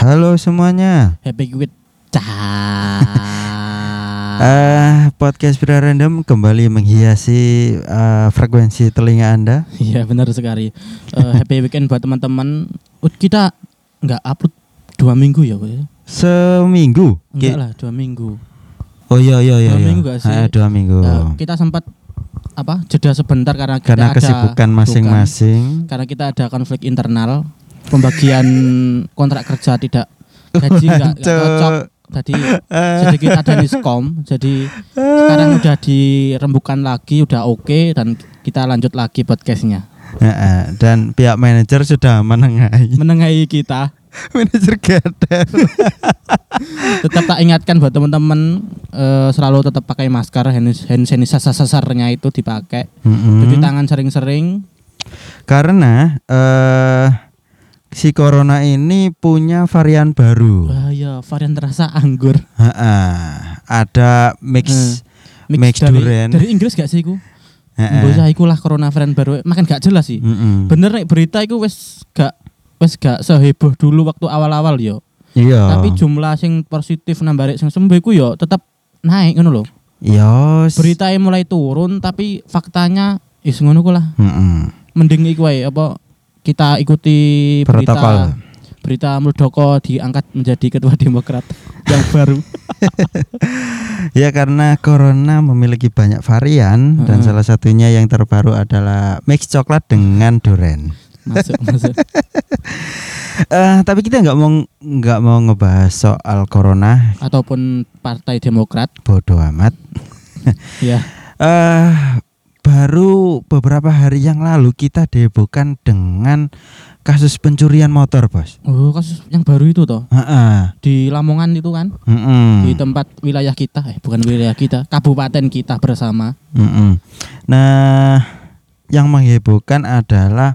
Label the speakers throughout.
Speaker 1: Halo semuanya.
Speaker 2: Happy with
Speaker 1: Eh podcast Pira Random kembali menghiasi eh, frekuensi telinga Anda.
Speaker 2: Iya benar sekali. Eh, happy weekend buat teman-teman. Uh, Kita nggak upload dua minggu ya, Boy?
Speaker 1: Seminggu.
Speaker 2: Enggak lah dua minggu.
Speaker 1: Oh iya iya iya.
Speaker 2: Dua
Speaker 1: iya.
Speaker 2: minggu gak sih?
Speaker 1: Eh, dua minggu.
Speaker 2: Eh, kita sempat apa jeda sebentar karena kita
Speaker 1: Karena kesibukan
Speaker 2: bukan.
Speaker 1: masing-masing.
Speaker 2: Karena kita ada konflik internal, pembagian kontrak kerja tidak gaji nggak cocok. Jadi sedikit ada miskom. Jadi sekarang udah dirembukan lagi, udah oke dan kita lanjut lagi podcastnya.
Speaker 1: Dan pihak manajer sudah menengahi.
Speaker 2: Menengahi kita.
Speaker 1: manajer gader.
Speaker 2: tetap tak ingatkan buat teman-teman eh, selalu tetap pakai masker hand, hand sanitizer-nya itu dipakai
Speaker 1: Mm-mm.
Speaker 2: cuci tangan sering-sering
Speaker 1: Karena eh si corona ini punya varian baru.
Speaker 2: bahaya varian terasa anggur
Speaker 1: Heeh, ada mix Mix
Speaker 2: dari,
Speaker 1: durian.
Speaker 2: dari Inggris gak sih iku
Speaker 1: heeh.
Speaker 2: Mbok iku lah corona varian baru makan gak jelas sih
Speaker 1: Mm-mm.
Speaker 2: bener nih berita iku wes gak wes gak seheboh dulu waktu awal-awal yo
Speaker 1: Iya.
Speaker 2: tapi jumlah sing positif nambah sing sembuh iku yo tetap naik ngono loh
Speaker 1: Iya.
Speaker 2: beritanya mulai turun tapi faktanya is ngono ku lah
Speaker 1: Mm-mm.
Speaker 2: mending iku wae apa kita ikuti
Speaker 1: Protokol.
Speaker 2: berita berita Muldoko diangkat menjadi ketua Demokrat yang baru.
Speaker 1: Ya karena corona memiliki banyak varian dan
Speaker 2: Heeh.
Speaker 1: salah satunya yang terbaru adalah mix coklat dengan durian.
Speaker 2: Masuk masuk.
Speaker 1: Eh tapi kita nggak mau nggak mau ngebahas soal corona,
Speaker 2: Ataupun Partai Demokrat
Speaker 1: bodoh amat.
Speaker 2: ya.
Speaker 1: Eh baru beberapa hari yang lalu kita dihebohkan dengan kasus pencurian motor, Bos.
Speaker 2: Oh, kasus yang baru itu toh
Speaker 1: Heeh.
Speaker 2: di Lamongan itu kan
Speaker 1: Mm-mm.
Speaker 2: di tempat wilayah kita eh bukan wilayah kita, kabupaten kita bersama.
Speaker 1: Mm-mm. Nah, yang menghebohkan adalah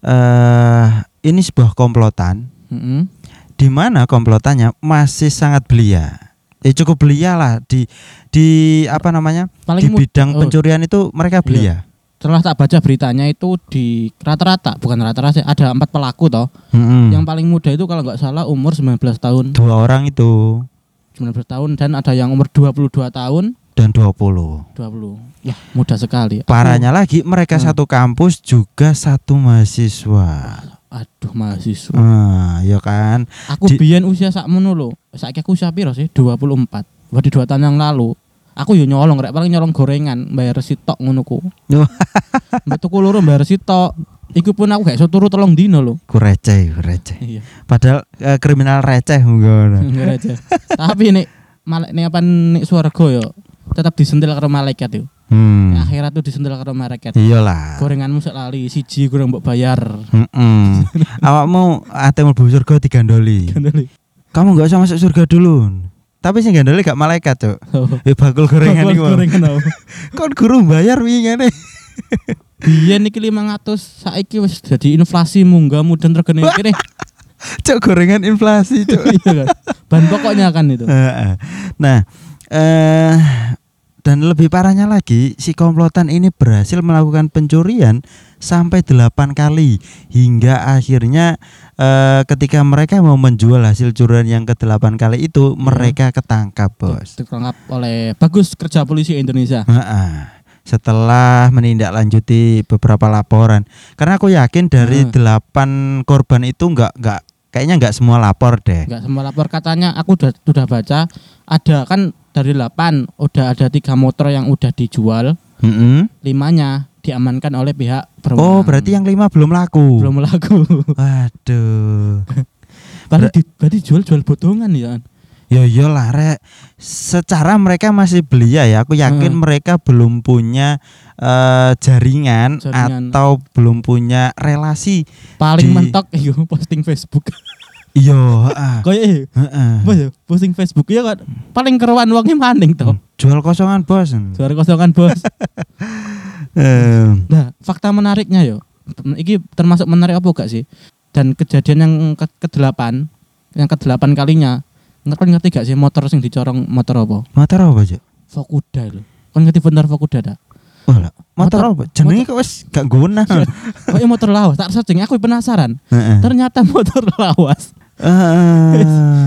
Speaker 1: eh ini sebuah komplotan
Speaker 2: Mm-mm.
Speaker 1: di mana komplotannya masih sangat belia. Eh cukup belia lah di di apa namanya?
Speaker 2: Paling
Speaker 1: di bidang
Speaker 2: oh,
Speaker 1: pencurian itu mereka belia.
Speaker 2: setelah tak baca beritanya itu di rata-rata bukan rata-rata sih, ada empat pelaku toh.
Speaker 1: Mm-mm.
Speaker 2: Yang paling muda itu kalau nggak salah umur 19 tahun.
Speaker 1: dua orang itu
Speaker 2: 19 tahun dan ada yang umur 22 tahun
Speaker 1: dan 20.
Speaker 2: 20 ya mudah sekali
Speaker 1: Parahnya lagi mereka
Speaker 2: Hmm.
Speaker 1: satu kampus juga satu mahasiswa.
Speaker 2: Aduh mahasiswa.
Speaker 1: Ah, ya kan?
Speaker 2: aku
Speaker 1: Di-
Speaker 2: biyen usia sakmono lho. Saiki aku usia piro sih? 24 berarti dua tahun yang lalu. Aku yo nyolong rek. Paling nyolong gorengan bayar sitok ngono ku. Mbak tuku loro bayar sitok. Iku pun aku gak iso turu tolong dino lho.
Speaker 1: Ku receh, ku receh.
Speaker 2: iya.
Speaker 1: Padahal eh, kriminal receh ngono.
Speaker 2: aja tapi nek malek nek apa nek swarga yo tetap disentil karo malaikat yo
Speaker 1: Hmm.
Speaker 2: Nek akhirat tuh disentil karo malaikat
Speaker 1: Iyalah.
Speaker 2: gorenganmu sek lali siji kurang mbok bayar
Speaker 1: Heeh. Awakmu ate mlebu surga digandoli. Kamu nggak usah masuk surga dulu. Tapi sing gandoli gak malaikat, Cuk. Eh bakul gorengan
Speaker 2: Bakul
Speaker 1: iku.
Speaker 2: gorengan apa?
Speaker 1: Kon guru bayar wingi
Speaker 2: Biyen iki 500 saiki wis dadi inflasi munggah mudun regane kene.
Speaker 1: Cuk gorengan inflasi, Cuk.
Speaker 2: Iya kan. Bahan pokoknya kan itu.
Speaker 1: Nah, eh dan lebih parahnya lagi, si komplotan ini berhasil melakukan pencurian sampai 8 kali hingga akhirnya eh, ketika mereka mau menjual hasil curian yang ke-8 kali itu mereka ketangkap, Bos.
Speaker 2: Ditangkap oleh bagus kerja polisi Indonesia.
Speaker 1: Setelah menindaklanjuti beberapa laporan, karena aku yakin dari
Speaker 2: Hmm.
Speaker 1: delapan korban itu nggak nggak kayaknya nggak semua lapor deh.
Speaker 2: Enggak semua lapor katanya aku udah sudah baca ada kan dari 8 udah ada tiga motor yang udah dijual,
Speaker 1: Mm-mm.
Speaker 2: limanya diamankan oleh pihak berwenang.
Speaker 1: Oh, berarti yang lima belum laku.
Speaker 2: belum laku.
Speaker 1: Waduh.
Speaker 2: berarti di, berarti jual-jual bodongan ya.
Speaker 1: Ya iyalah rek. Secara mereka masih belia ya. Aku yakin
Speaker 2: Hmm.
Speaker 1: mereka belum punya eh, jaringan,
Speaker 2: Jaringan.
Speaker 1: atau belum punya relasi.
Speaker 2: Paling
Speaker 1: Di-
Speaker 2: mentok iyo posting Facebook.
Speaker 1: Iya, heeh.
Speaker 2: Kayak eh,
Speaker 1: heeh.
Speaker 2: Apa ya? Posting Facebook ya kan paling keruan wongnya maning toh.
Speaker 1: Jual kosongan, Bos.
Speaker 2: Suara kosongan bos. Nah, fakta menariknya yo. Iki termasuk menarik apa gak sih? Dan kejadian yang ke kedelapan, yang kedelapan kalinya, ngerti ngerti gak sih motor sing dicorong motor apa?
Speaker 1: motor apa, Cuk?
Speaker 2: Fokuda lho. Kon ngerti bener Fokuda dak?
Speaker 1: Oh, motor,
Speaker 2: Motor-
Speaker 1: apa? Jenenge kok wis gak guna.
Speaker 2: Kok motor lawas? Tak searching aku penasaran.
Speaker 1: Heeh.
Speaker 2: Ternyata motor lawas
Speaker 1: Eh,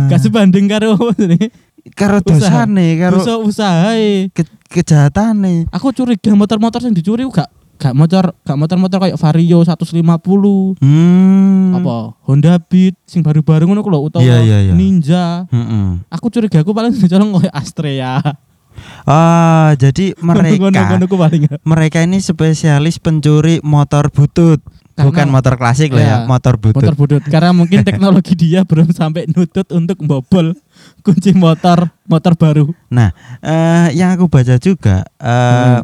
Speaker 2: Gak sebanding karo jenenge?
Speaker 1: karo
Speaker 2: usaha.
Speaker 1: dosane, karo
Speaker 2: Dosa usahae.
Speaker 1: ke, kejahatane.
Speaker 2: Aku curiga motor-motor yang dicuri gak gak motor gak motor-motor kayak Vario 150
Speaker 1: Hmm.
Speaker 2: apa Honda Beat sing baru-baru ngono ku lho utawa
Speaker 1: Iya, iya, iya.
Speaker 2: Ninja.
Speaker 1: Mm-mm.
Speaker 2: Aku curiga aku paling dicolong kayak Astrea.
Speaker 1: Ah, jadi mereka mereka ini spesialis pencuri motor butut.
Speaker 2: Karena-
Speaker 1: Bukan motor klasik lah ya,
Speaker 2: Iya,
Speaker 1: motor butut.
Speaker 2: Motor budut karena mungkin teknologi dia belum sampai nutut untuk membobol kunci motor motor baru.
Speaker 1: Eh, yang aku baca juga eh,
Speaker 2: Hmm.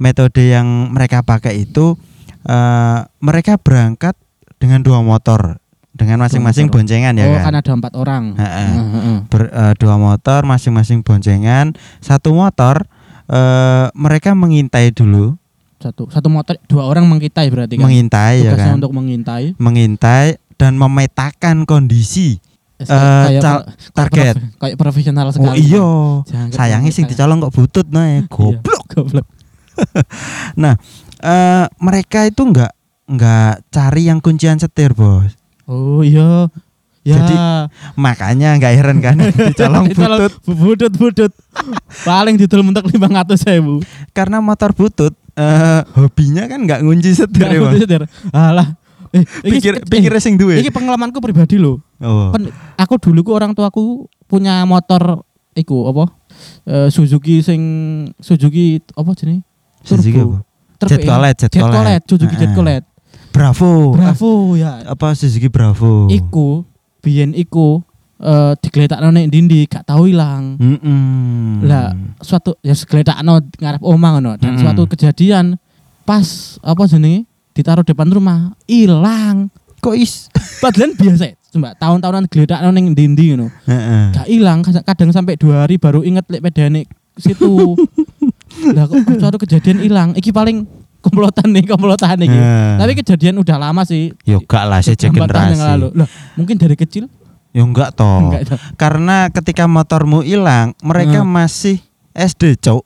Speaker 1: metode yang mereka pakai itu eh, mereka berangkat dengan dua motor dengan masing-masing boncengan ya
Speaker 2: oh,
Speaker 1: kan.
Speaker 2: kan ada empat orang.
Speaker 1: Heeh.
Speaker 2: Heeh.
Speaker 1: Ber- eh, dua motor masing-masing boncengan. Satu motor eh, mereka mengintai dulu,
Speaker 2: Satu satu motor dua orang mengintai berarti kan.
Speaker 1: mengintai ya
Speaker 2: Tugasnya
Speaker 1: kan.
Speaker 2: untuk mengintai.
Speaker 1: Mengintai dan memetakan kondisi
Speaker 2: Eh, kayak
Speaker 1: cal- target.
Speaker 2: kayak profesional
Speaker 1: Oh
Speaker 2: sekali.
Speaker 1: iya.
Speaker 2: Jangan
Speaker 1: Sayangnya
Speaker 2: kayak-
Speaker 1: dicolong kok butut nah
Speaker 2: Iya,
Speaker 1: goblok.
Speaker 2: goblok.
Speaker 1: Eh, mereka itu enggak enggak cari yang kuncian setir, Bos.
Speaker 2: Oh iya. Ya.
Speaker 1: Jadi, Makanya enggak heran kan dicolong butut
Speaker 2: budut budut. Paling didol mentek 500 sewu.
Speaker 1: karena motor butut eh hobinya kan enggak ngunci setir
Speaker 2: Gak
Speaker 1: ya,
Speaker 2: butuh setir. Alah. Eh, iki-
Speaker 1: Pikir
Speaker 2: eh,
Speaker 1: pikir sing duwe.
Speaker 2: Iki pengalamanku pribadi loh.
Speaker 1: Oh.
Speaker 2: Kan aku dulu ku orang tuaku punya motor iku apa? Eh, Suzuki sing Suzuki apa jenenge?
Speaker 1: Suzuki apa? Jet Colet, Jet
Speaker 2: Jet
Speaker 1: Colet.
Speaker 2: Colet, Suzuki Jet
Speaker 1: Heeh. Bravo.
Speaker 2: Bravo ya.
Speaker 1: Apa Suzuki Bravo?
Speaker 2: Iku biyen iku eh digletakno nek ndi gak tau ilang.
Speaker 1: Mm-mm.
Speaker 2: Lah, suatu ya segletakno ngarep omah ngono dan
Speaker 1: Mm-mm.
Speaker 2: suatu kejadian pas apa jenenge ditaruh depan rumah ilang.
Speaker 1: kok is?
Speaker 2: Padahal biasa, cuma tahun-tahunan gletakno ning ndi-ndi ngono.
Speaker 1: Heeh.
Speaker 2: Gak ilang, kadang- kadang sampai dua hari baru inget lek pedane situ. Lah kok suatu kejadian ilang, iki paling komplotan nih, komplotan iki.
Speaker 1: Heeh.
Speaker 2: Tapi kejadian udah lama sih.
Speaker 1: Yo gak lah
Speaker 2: yang
Speaker 1: generasi.
Speaker 2: lalu. Lah, mungkin dari kecil
Speaker 1: Yo enggak toh.
Speaker 2: enggak itu.
Speaker 1: Karena ketika motormu hilang, mereka
Speaker 2: Hmm.
Speaker 1: masih SD, Cok.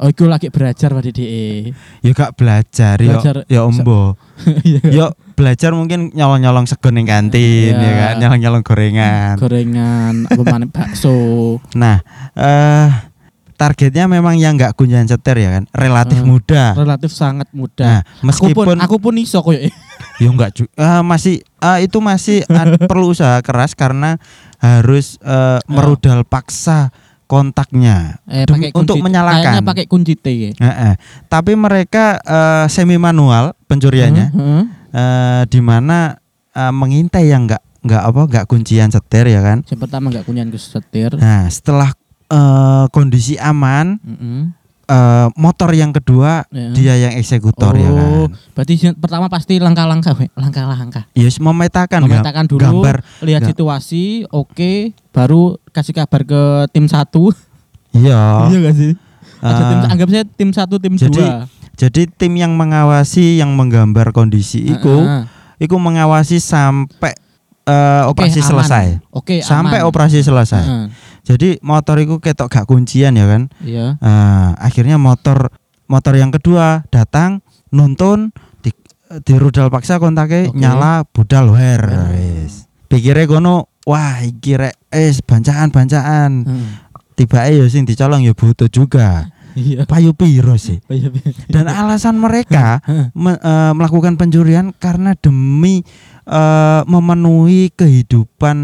Speaker 2: Oh, iku lagi belajar pada DE.
Speaker 1: Ya gak belajar, yo,
Speaker 2: Belajar
Speaker 1: ya ombo.
Speaker 2: Iya.
Speaker 1: Yo belajar mungkin nyolong-nyolong sego ning kantin
Speaker 2: Iya.
Speaker 1: ya kan, nyolong-nyolong gorengan.
Speaker 2: Gorengan, apa mana bakso.
Speaker 1: Nah, eh targetnya memang yang nggak kunjungan setir ya kan, relatif
Speaker 2: Hmm.
Speaker 1: muda.
Speaker 2: Relatif sangat
Speaker 1: Nah,
Speaker 2: mudah. Aku pun
Speaker 1: meskipun
Speaker 2: aku pun iso koyo.
Speaker 1: ya enggak ju- eh, masih eh, itu masih ad- perlu usaha keras karena harus eh, merudal paksa kontaknya
Speaker 2: Eh, pakai
Speaker 1: untuk
Speaker 2: kunci-
Speaker 1: menyalakan.
Speaker 2: Kayaknya pakai kunci T ya.
Speaker 1: Heeh. Tapi mereka eh, semi manual pencuriannya,
Speaker 2: Heeh.
Speaker 1: eh, di mana eh, mengintai yang nggak nggak apa nggak kuncian setir ya kan.
Speaker 2: Yang pertama enggak kunyan ke setir.
Speaker 1: Nah setelah eh, kondisi aman,
Speaker 2: Heeh.
Speaker 1: eh, motor yang kedua
Speaker 2: Ya.
Speaker 1: dia yang eksekutor ya
Speaker 2: Oh,
Speaker 1: kan.
Speaker 2: berarti pertama pasti langkah-langkah, langkah-langkah.
Speaker 1: Yes, memetakan gam-
Speaker 2: Memetakan dulu,
Speaker 1: gambar.
Speaker 2: lihat
Speaker 1: Ga-
Speaker 2: situasi, oke, baru kasih kabar ke tim satu.
Speaker 1: Iya.
Speaker 2: Iya gak sih? Ada tim,
Speaker 1: Eh,
Speaker 2: anggap saya tim satu, tim
Speaker 1: jadi,
Speaker 2: dua.
Speaker 1: jadi tim yang mengawasi yang menggambar kondisi itu,
Speaker 2: Heeh.
Speaker 1: itu mengawasi sampai eh,
Speaker 2: Oke,
Speaker 1: operasi
Speaker 2: aman.
Speaker 1: selesai.
Speaker 2: Oke,
Speaker 1: Sampai
Speaker 2: aman.
Speaker 1: operasi selesai.
Speaker 2: Heeh.
Speaker 1: Jadi motor itu ketok gak kuncian ya kan.
Speaker 2: Iya.
Speaker 1: Eh, akhirnya motor motor yang kedua datang nuntun di, di rudal paksa kontaknya
Speaker 2: Oke.
Speaker 1: nyala budal wer wis. Pikirnya kono wah iki rek es bancaan-bancaan.
Speaker 2: Heeh.
Speaker 1: Tiba ya sing dicolong ya butuh juga.
Speaker 2: Iya.
Speaker 1: Payu piro sih. Dan alasan mereka me- eh, melakukan pencurian karena demi eh, memenuhi kehidupan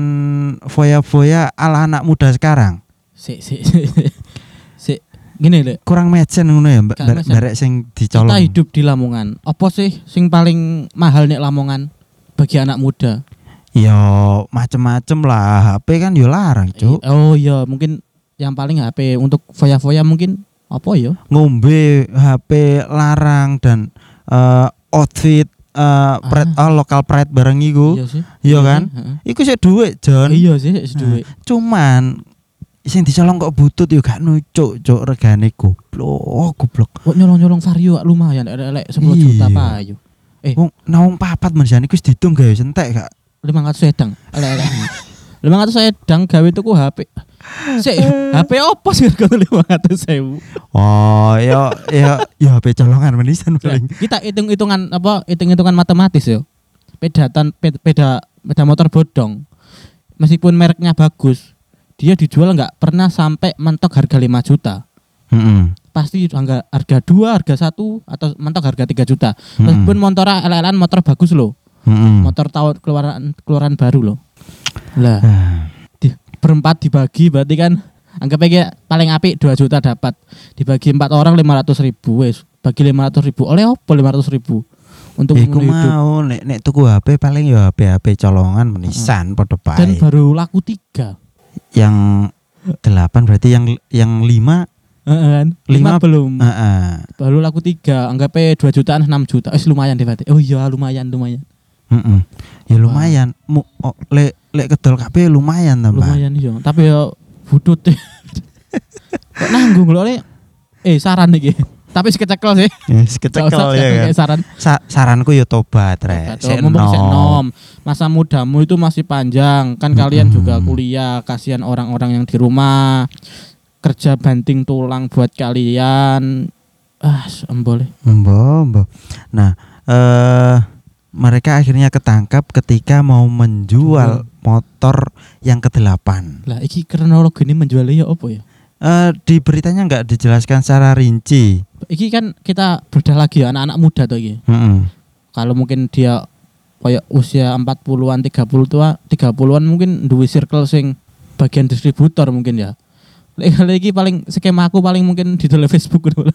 Speaker 1: foya-foya ala anak muda sekarang.
Speaker 2: Si, si, si, si. Gini deh,
Speaker 1: Kurang mecen ngono ya, Mbak. Barek- barek sing
Speaker 2: kita
Speaker 1: dicolong.
Speaker 2: hidup di Lamongan. Apa sih sing paling mahal nek Lamongan bagi anak muda?
Speaker 1: Ya macem-macem lah, HP kan yo larang, Cuk.
Speaker 2: Oh iya, mungkin yang paling HP untuk foya-foya mungkin apa ya?
Speaker 1: Ngombe HP larang dan eh, outfit eh pride, ah, lokal pride bareng iku.
Speaker 2: Iya sih.
Speaker 1: Iya kan?
Speaker 2: sih, heeh.
Speaker 1: Iku sih duit, Jon.
Speaker 2: Iya sih, seduwe.
Speaker 1: Cuman sing dicolong kok butut yo gak nucuk, cuk regane goblok, goblok.
Speaker 2: Kok nyolong-nyolong Vario lumayan elek 10 juta
Speaker 1: Iya.
Speaker 2: payu. Eh.
Speaker 1: Wong naung papat menjane iku wis ditung gawe sentek gak.
Speaker 2: 500 sedang. Elek-elek. 500 sedang gawe tuku HP. Sik, HP opo sih harga 500 sewu?
Speaker 1: Oh, ya ya ya HP colongan menisan paling.
Speaker 2: Kita hitung-hitungan apa? Hitung-hitungan matematis yo. Pedatan ped- peda peda motor bodong. meskipun mereknya bagus, dia dijual nggak pernah sampai mentok harga 5 juta.
Speaker 1: Mm-mm.
Speaker 2: Pasti harga harga 2, harga 1 atau mentok harga 3 juta. Meskipun motor LLN motor bagus loh.
Speaker 1: Mm-mm.
Speaker 2: Motor tahun keluaran keluaran baru loh. Lah,
Speaker 1: Ah,
Speaker 2: berempat dibagi berarti kan anggap aja paling apik 2 juta dapat. Dibagi empat orang 500 ribu wes. Bagi 500 ribu oleh apa 500 ribu untuk
Speaker 1: Iku mau nek nek tuku HP paling ya HP HP colongan menisan padha
Speaker 2: Dan
Speaker 1: bae.
Speaker 2: baru laku tiga.
Speaker 1: Yang delapan berarti yang yang lima
Speaker 2: kan?
Speaker 1: Lima-
Speaker 2: Lima belum.
Speaker 1: Heeh.
Speaker 2: baru laku tiga anggapnya dua jutaan enam juta eh lumayan deh berarti oh iya lumayan lumayan
Speaker 1: Heeh. Ya lumayan. Mu, oh, lek lek kedol kabeh lumayan ta, Mbak.
Speaker 2: lumayan iya tapi ya budut kok nanggung loh Le? eh saran nih tapi sekecekel sih
Speaker 1: Yes,
Speaker 2: Gak
Speaker 1: kecekel ya kan.
Speaker 2: saran
Speaker 1: Sa- saranku ya tobat, Rek. Sik enom.
Speaker 2: nom masa mudamu itu masih panjang kan kalian juga kuliah kasihan orang-orang yang di rumah kerja banting tulang buat kalian ah boleh
Speaker 1: Mbok, mbok. Nah, eh mereka akhirnya ketangkap ketika mau menjual motor yang ke-8.
Speaker 2: lah iki kronologi ini menjualnya ya apa ya
Speaker 1: Eh di beritanya nggak dijelaskan secara rinci.
Speaker 2: iki kan kita bedah lagi ya, anak-anak muda tuh iki
Speaker 1: Heeh.
Speaker 2: kalau mungkin dia kayak usia 40-an 30 tua 30-an mungkin duwe circle sing bagian distributor mungkin ya lek lagi paling skema aku paling mungkin di dalam Facebook gitu.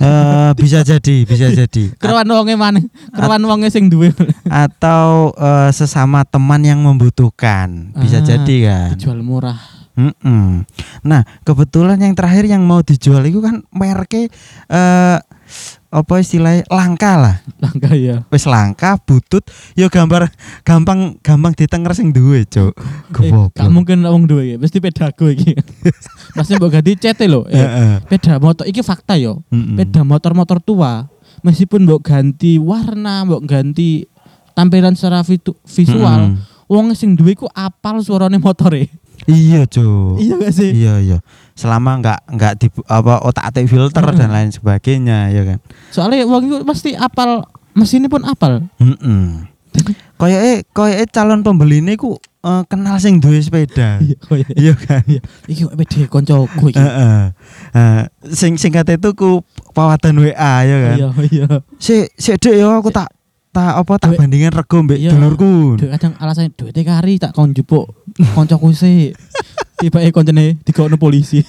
Speaker 1: Eh, bisa jadi, bisa jadi.
Speaker 2: Keruan wonge maneh, keruan wonge sing duwe
Speaker 1: atau eh, sesama teman yang membutuhkan. Bisa
Speaker 2: Ah,
Speaker 1: jadi kan.
Speaker 2: dijual murah.
Speaker 1: Mm-mm. Nah, kebetulan yang terakhir yang mau dijual itu kan mereknya eh apa istilahnya langka lah.
Speaker 2: Langka ya.
Speaker 1: Wis langka, butut, yo gambar gampang gampang ditenger sing duwe, Cuk.
Speaker 2: Eh, gak mungkin wong duwe iki, mesti pedago iki. Pasti mbok ganti cete lho. Eh. Peda motor iki fakta yo. Peda motor-motor tua meskipun mbok ganti warna, mbok ganti tampilan secara vitu- visual, wong sing duwe ku apal suarane motore.
Speaker 1: Iya, Cuk.
Speaker 2: Iya gak sih?
Speaker 1: Iya, iya. Selama nggak nggak di apa otak-atik filter
Speaker 2: Mm-mm.
Speaker 1: dan lain sebagainya, ya kan.
Speaker 2: Soalnya wong itu pasti apal mesinnya pun apal.
Speaker 1: Heeh. Koyoke koyoke calon pembeli ini ku eh, kenal sing duwe sepeda.
Speaker 2: oh iya.
Speaker 1: Iya kan?
Speaker 2: Iki kok pede koncoku iki.
Speaker 1: Heeh. Eh, sing singkat itu ku pawatan WA ya kan.
Speaker 2: Iya, iya.
Speaker 1: Si si Dek yo aku tak tak apa tak bandingin rego mbek
Speaker 2: Iya.
Speaker 1: dulurku.
Speaker 2: Duit kadang alasannya duit kari tak kon jupuk koncoku sih. Tiba eh koncone digono polisi.